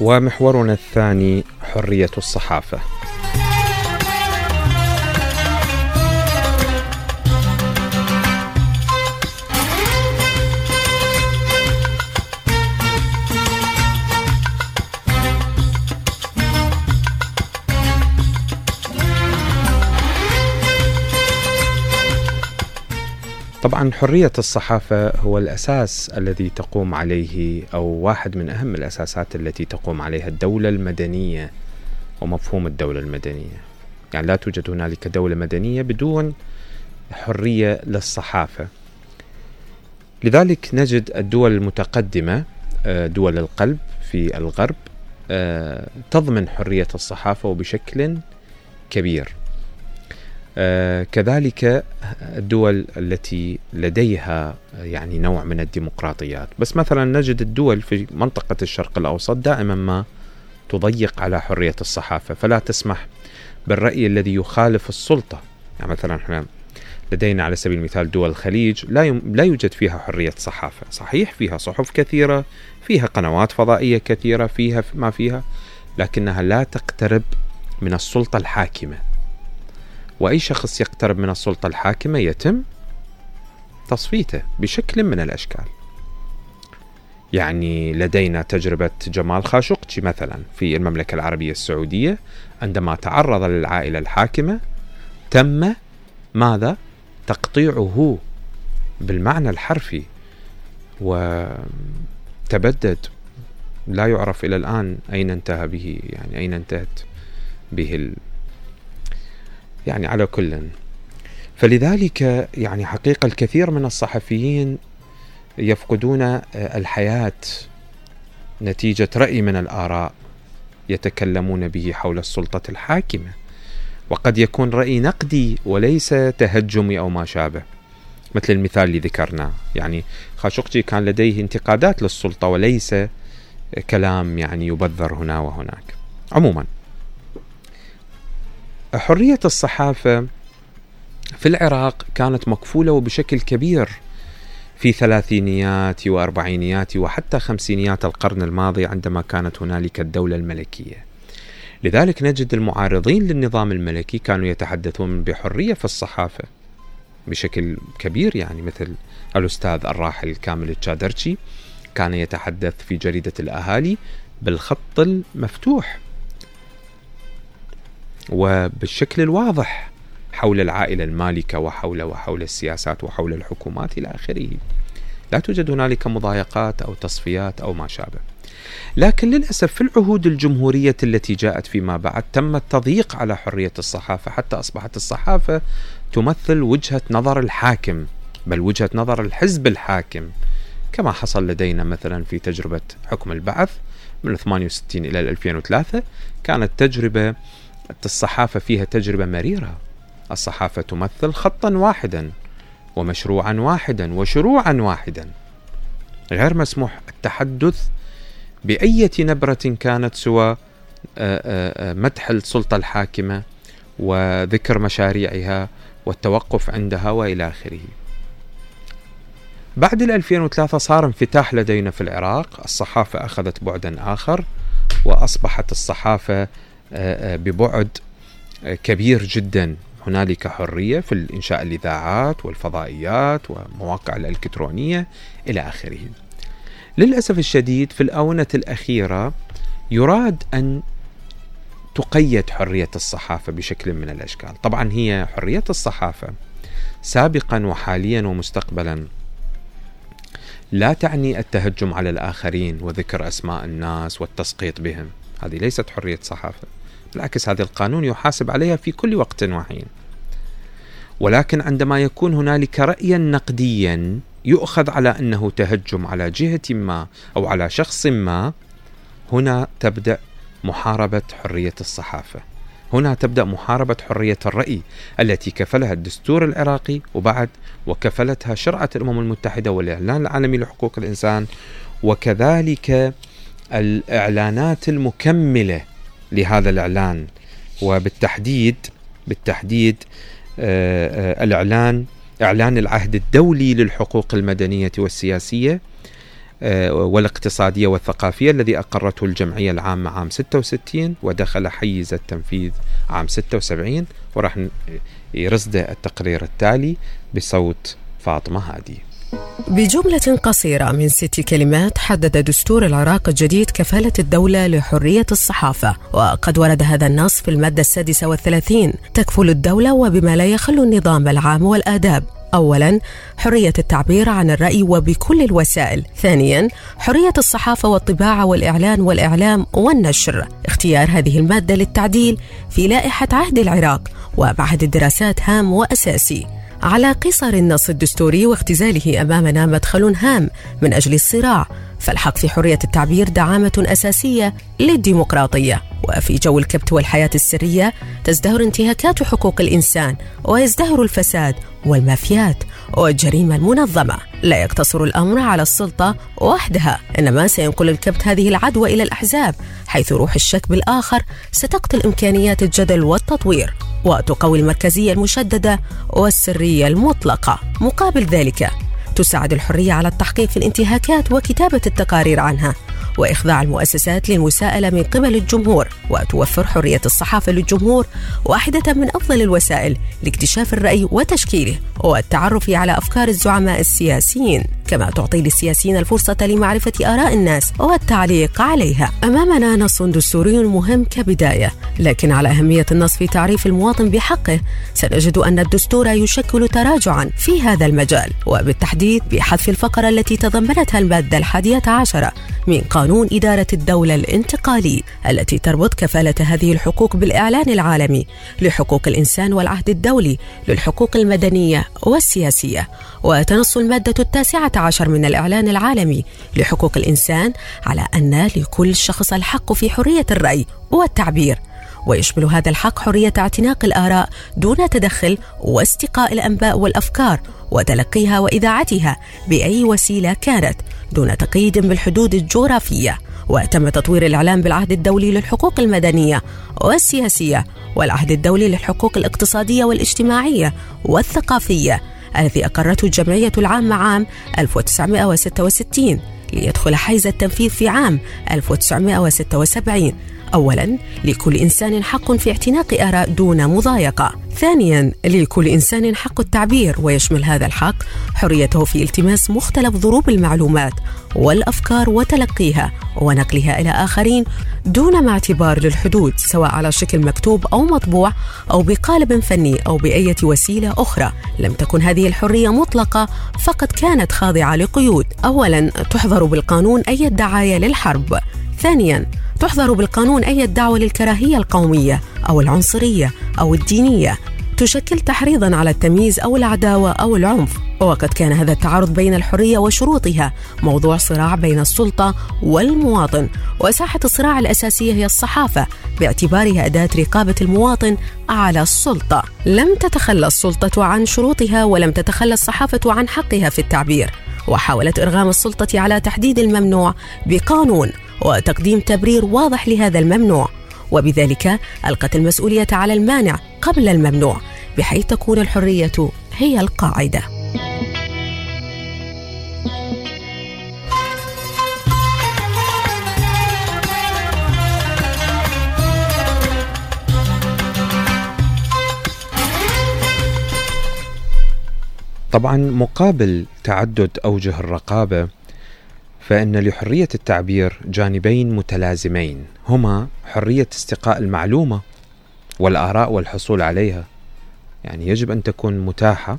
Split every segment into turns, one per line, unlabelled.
ومحورنا الثاني حرية الصحافة. طبعا حرية الصحافة هو الأساس الذي تقوم عليه أو واحد من أهم الأساسات التي تقوم عليها الدولة المدنية ومفهوم الدولة المدنية. يعني لا توجد هنالك دولة مدنية بدون حرية للصحافة. لذلك نجد الدول المتقدمة آه، دول القلب في الغرب آه، تضمن حرية الصحافة وبشكل كبير. كذلك الدول التي لديها يعني نوع من الديمقراطيات. بس مثلا نجد الدول في منطقة الشرق الأوسط دائما ما تضيق على حرية الصحافة. فلا تسمح بالرأي الذي يخالف السلطة. يعني مثلا إحنا لدينا على سبيل المثال دول الخليج لا يم... لا يوجد فيها حرية صحافة. صحيح فيها صحف كثيرة فيها قنوات فضائية كثيرة فيها ما فيها لكنها لا تقترب من السلطة الحاكمة. وأي شخص يقترب من السلطة الحاكمة يتم تصفيته بشكل من الأشكال يعني لدينا تجربة جمال خاشقجي مثلا في المملكة العربية السعودية عندما تعرض للعائلة الحاكمة تم ماذا؟ تقطيعه بالمعنى الحرفي وتبدد لا يعرف إلى الآن أين انتهى به يعني أين انتهت به يعني على كل فلذلك يعني حقيقة الكثير من الصحفيين يفقدون آه، الحياة نتيجة رأي من الآراء يتكلمون به حول السلطة الحاكمة. وقد يكون رأي نقدي وليس تهجمي أو ما شابه مثل المثال اللي ذكرناه. يعني خاشقجي كان لديه انتقادات للسلطة وليس كلام يعني يبذر هنا وهناك. عموما حرية الصحافة في العراق كانت مكفولة وبشكل كبير في ثلاثينيات وأربعينيات وحتى خمسينيات القرن الماضي عندما كانت هنالك الدولة الملكية. لذلك نجد المعارضين للنظام الملكي كانوا يتحدثون بحرية في الصحافة بشكل كبير يعني مثل الأستاذ الراحل كامل التشادرشي كان يتحدث في جريدة الأهالي بالخط المفتوح. وبالشكل الواضح حول العائلة المالكة وحول وحول السياسات وحول الحكومات إلى آخره. لا توجد هنالك مضايقات أو تصفيات أو ما شابه. لكن للأسف في العهود الجمهورية التي جاءت فيما بعد تم التضييق على حرية الصحافة حتى أصبحت الصحافة تمثل وجهة نظر الحاكم بل وجهة نظر الحزب الحاكم. كما حصل لدينا مثلا في تجربة حكم البعث من 68 إلى 2003 كانت تجربة الصحافة فيها تجربة مريرة. الصحافة تمثل خطا واحدا ومشروعا واحدا وشروعا واحدا. غير مسموح التحدث بأية نبرة كانت سوى مدح السلطة الحاكمة وذكر مشاريعها والتوقف عندها وإلى آخره. بعد ال 2003 صار انفتاح لدينا في العراق، الصحافة أخذت بعدا آخر وأصبحت الصحافة آه، آه، ببعد آه، كبير جدا. هنالك حرية في إنشاء الإذاعات والفضائيات والمواقع الإلكترونية إلى آخره. للأسف الشديد في الآونة الأخيرة يراد أن تقيد حرية الصحافة بشكل من الأشكال. طبعا هي حرية الصحافة سابقا وحاليا ومستقبلا لا تعني التهجم على الآخرين وذكر أسماء الناس والتسقيط بهم. هذه ليست حرية صحافة. بالعكس هذا القانون يحاسب عليها في كل وقت وحين. ولكن عندما يكون هنالك رأيا نقديا يؤخذ على أنه تهجم على جهة ما أو على شخص ما هنا تبدأ محاربة حرية الصحافة. هنا تبدأ محاربة حرية الرأي التي كفلها الدستور العراقي وبعد وكفلتها شرعة الأمم المتحدة والإعلان العالمي لحقوق الإنسان وكذلك الإعلانات المكملة لهذا الإعلان. وبالتحديد بالتحديد آه، آه، الإعلان إعلان العهد الدولي للحقوق المدنية والسياسية آه، والاقتصادية والثقافية الذي أقرته الجمعية العامة عام 66 ودخل حيز التنفيذ عام 76 وراح يرصد التقرير التالي بصوت فاطمة هادي.
بجملة قصيرة من ست كلمات حدد دستور العراق الجديد كفالة الدولة لحرية الصحافة. وقد ورد هذا النص في المادة السادسة والثلاثين. تكفل الدولة وبما لا يخل النظام العام والآداب. اولا حرية التعبير عن الرأي وبكل الوسائل. ثانيا حرية الصحافة والطباعة والإعلان والإعلام والنشر. اختيار هذه المادة للتعديل في لائحة عهد العراق ومعهد الدراسات هام وأساسي. على قصر النص الدستوري واختزاله أمامنا مدخل هام من أجل الصراع فالحق في حرية التعبير دعامة أساسية للديمقراطية. وفي جو الكبت والحياة السرية تزدهر انتهاكات حقوق الإنسان ويزدهر الفساد والمافيات والجريمة المنظمة. لا يقتصر الأمر على السلطة وحدها إنما سينقل الكبت هذه العدوى إلى الأحزاب حيث روح الشك بالآخر ستقتل إمكانيات الجدل والتطوير وتقوي المركزية المشددة والسرية المطلقة. مقابل ذلك تساعد الحرية على التحقيق في الانتهاكات وكتابة التقارير عنها. وإخضاع المؤسسات للمساءلة من قبل الجمهور وتوفر حرية الصحافة للجمهور واحدة من أفضل الوسائل لاكتشاف الرأي وتشكيله والتعرف على أفكار الزعماء السياسيين. كما تعطي للسياسيين الفرصة لمعرفة آراء الناس والتعليق عليها. أمامنا نص دستوري مهم كبداية لكن على أهمية النص في تعريف المواطن بحقه سنجد أن الدستور يشكل تراجعا في هذا المجال وبالتحديد بحذف الفقرة التي تضمنتها المادة الحادية عشرة من قانون إدارة الدولة الانتقالي التي تربط كفالة هذه الحقوق بالإعلان العالمي لحقوق الإنسان والعهد الدولي للحقوق المدنية والسياسية. وتنص المادة التاسعة عشر من الإعلان العالمي لحقوق الإنسان على أن لكل شخص الحق في حرية الرأي والتعبير. ويشمل هذا الحق حرية اعتناق الآراء دون تدخل واستقاء الأنباء والأفكار وتلقيها وإذاعتها بأي وسيلة كانت دون تقييد بالحدود الجغرافية. وتم تطوير الإعلام بالعهد الدولي للحقوق المدنية والسياسية والعهد الدولي للحقوق الاقتصادية والاجتماعية والثقافية الذي أقرته الجمعية العامة عام 1966 ليدخل حيز التنفيذ في عام 1976 اولا لكل إنسان حق في اعتناق آراء دون مضايقة. ثانيا لكل إنسان حق التعبير ويشمل هذا الحق. حريته في التماس مختلف ضروب المعلومات والأفكار وتلقيها ونقلها إلى آخرين دون ما اعتبار للحدود سواء على شكل مكتوب أو مطبوع أو بقالب فني أو باية وسيلة أخرى. لم تكن هذه الحرية مطلقة فقد كانت خاضعة لقيود اولا تحظر بالقانون أي دعايه للحرب. ثانيا تحظر بالقانون أي دعوة للكراهية القومية أو العنصرية أو الدينية. تشكل تحريضا على التمييز أو العداوة أو العنف. وقد كان هذا التعارض بين الحرية وشروطها. موضوع صراع بين السلطة والمواطن. وساحة الصراع الأساسية هي الصحافة باعتبارها أداة رقابة المواطن على السلطة. لم تتخلى السلطة عن شروطها ولم تتخلى الصحافة عن حقها في التعبير. وحاولت إرغام السلطة على تحديد الممنوع بقانون وتقديم تبرير واضح لهذا الممنوع. وبذلك ألقت المسؤولية على المانع قبل الممنوع بحيث تكون الحرية هي القاعدة.
طبعا مقابل تعدد أوجه الرقابة فإن لحرية التعبير جانبين متلازمين هما حرية استقاء المعلومة والآراء والحصول عليها. يعني يجب أن تكون متاحة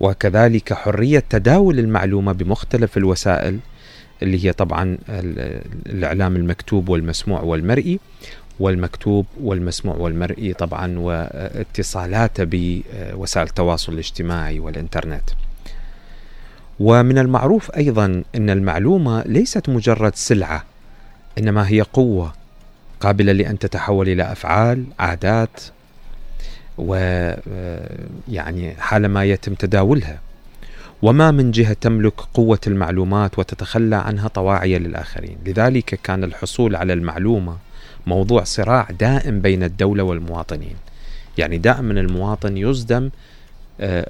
وكذلك حرية تداول المعلومة بمختلف الوسائل اللي هي طبعا الإعلام المكتوب والمسموع والمرئي والمكتوب والمسموع والمرئي طبعا واتصالاته بوسائل التواصل الاجتماعي والإنترنت. ومن المعروف أيضا أن المعلومة ليست مجرد سلعة إنما هي قوة قابلة لأن تتحول إلى أفعال عادات ويعني حالما يتم تداولها. وما من جهة تملك قوة المعلومات وتتخلى عنها طواعيه للآخرين. لذلك كان الحصول على المعلومة موضوع صراع دائم بين الدولة والمواطنين. يعني دائما المواطن يصدم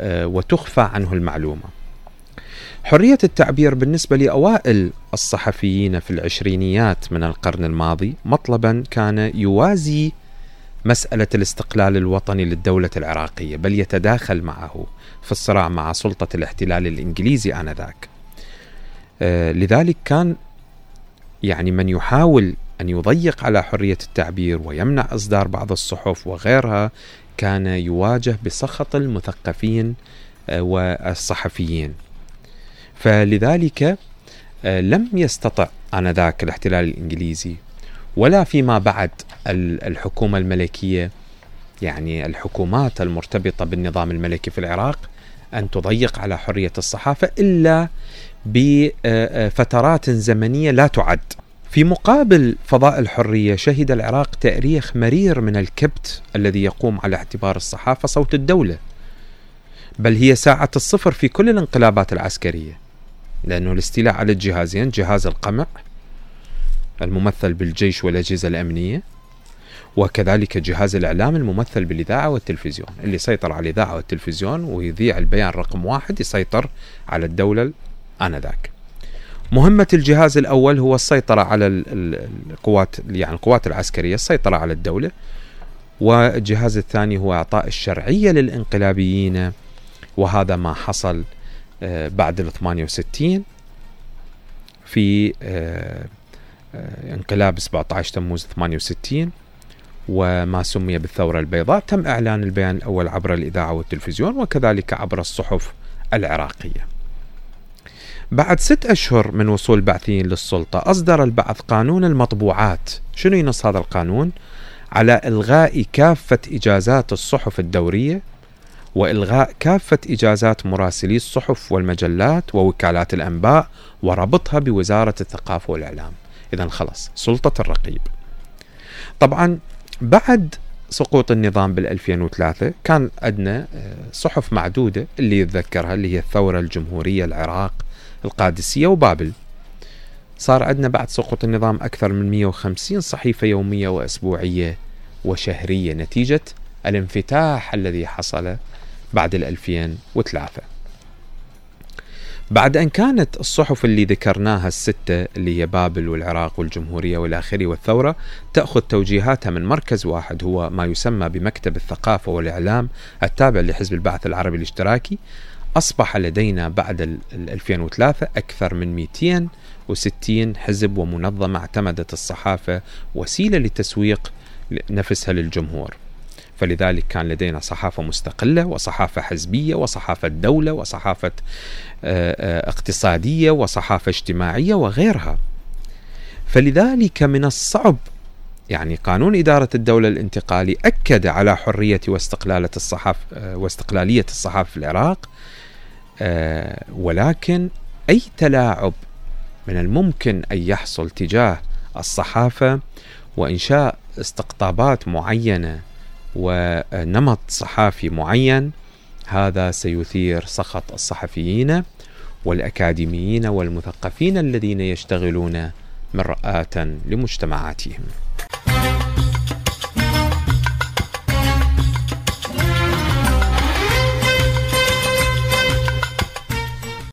وتخفى عنه المعلومة. حرية التعبير بالنسبة لأوائل الصحفيين في العشرينيات من القرن الماضي مطلبا كان يوازي مسألة الاستقلال الوطني للدولة العراقية بل يتداخل معه في الصراع مع سلطة الاحتلال الإنجليزي آنذاك. آه لذلك كان يعني من يحاول أن يضيق على حرية التعبير ويمنع إصدار بعض الصحف وغيرها كان يواجه بسخط المثقفين آه، والصحفيين. فلذلك آه، لم يستطع آنذاك الاحتلال الإنجليزي ولا فيما بعد الحكومة الملكية يعني الحكومات المرتبطة بالنظام الملكي في العراق أن تضيق على حرية الصحافة إلا بفترات زمنية لا تعد. في مقابل فضاء الحرية شهد العراق تأريخ مرير من الكبت الذي يقوم على اعتبار الصحافة صوت الدولة. بل هي ساعة الصفر في كل الانقلابات العسكرية لأنه الاستيلاء على الجهازين جهاز القمع الممثل بالجيش والأجهزة الأمنية وكذلك جهاز الإعلام الممثل بالإذاعة والتلفزيون. اللي يسيطر على الإذاعة والتلفزيون ويذيع البيان رقم واحد يسيطر على الدولة آنذاك مهمة الجهاز الأول هو السيطرة على القوات يعني القوات العسكرية السيطرة على الدولة. والجهاز الثاني هو إعطاء الشرعية للإنقلابيين. وهذا ما حصل آه، بعد ال 68 في آه، آه، انقلاب 17 تموز 68 وما سمي بالثورة البيضاء. تم إعلان البيان الأول عبر الإذاعة والتلفزيون وكذلك عبر الصحف العراقية. بعد ست أشهر من وصول البعثيين للسلطة أصدر البعث قانون المطبوعات. شنو ينص هذا القانون؟ على إلغاء كافة إجازات الصحف الدورية وإلغاء كافة إجازات مراسلي الصحف والمجلات ووكالات الأنباء وربطها بوزارة الثقافة والإعلام. إذا خلص سلطة الرقيب. طبعا بعد سقوط النظام بال 2003 كان عندنا آه، صحف معدودة اللي يتذكرها اللي هي الثورة الجمهورية العراق. القادسية وبابل. صار عندنا بعد سقوط النظام أكثر من 150 صحيفة يومية وأسبوعية وشهرية نتيجة الانفتاح الذي حصل بعد ال 2003 بعد أن كانت الصحف اللي ذكرناها الستة اللي هي بابل والعراق والجمهورية والآخري والثورة تأخذ توجيهاتها من مركز واحد هو ما يسمى بمكتب الثقافة والإعلام التابع لحزب البعث العربي الاشتراكي. أصبح لدينا بعد ال 2003 أكثر من 260 حزب ومنظمة اعتمدت الصحافة وسيلة لتسويق نفسها للجمهور. فلذلك كان لدينا صحافة مستقلة وصحافة حزبية وصحافة دولة وصحافة آه، آه، اقتصادية وصحافة اجتماعية وغيرها. فلذلك من الصعب يعني قانون إدارة الدولة الانتقالي أكد على حرية واستقلالة الصحافة آه، واستقلالية الصحافة في العراق ولكن أي تلاعب من الممكن أن يحصل تجاه الصحافة وإنشاء استقطابات معينة ونمط صحافي معين هذا سيثير سخط الصحفيين والأكاديميين والمثقفين الذين يشتغلون مرآة لمجتمعاتهم.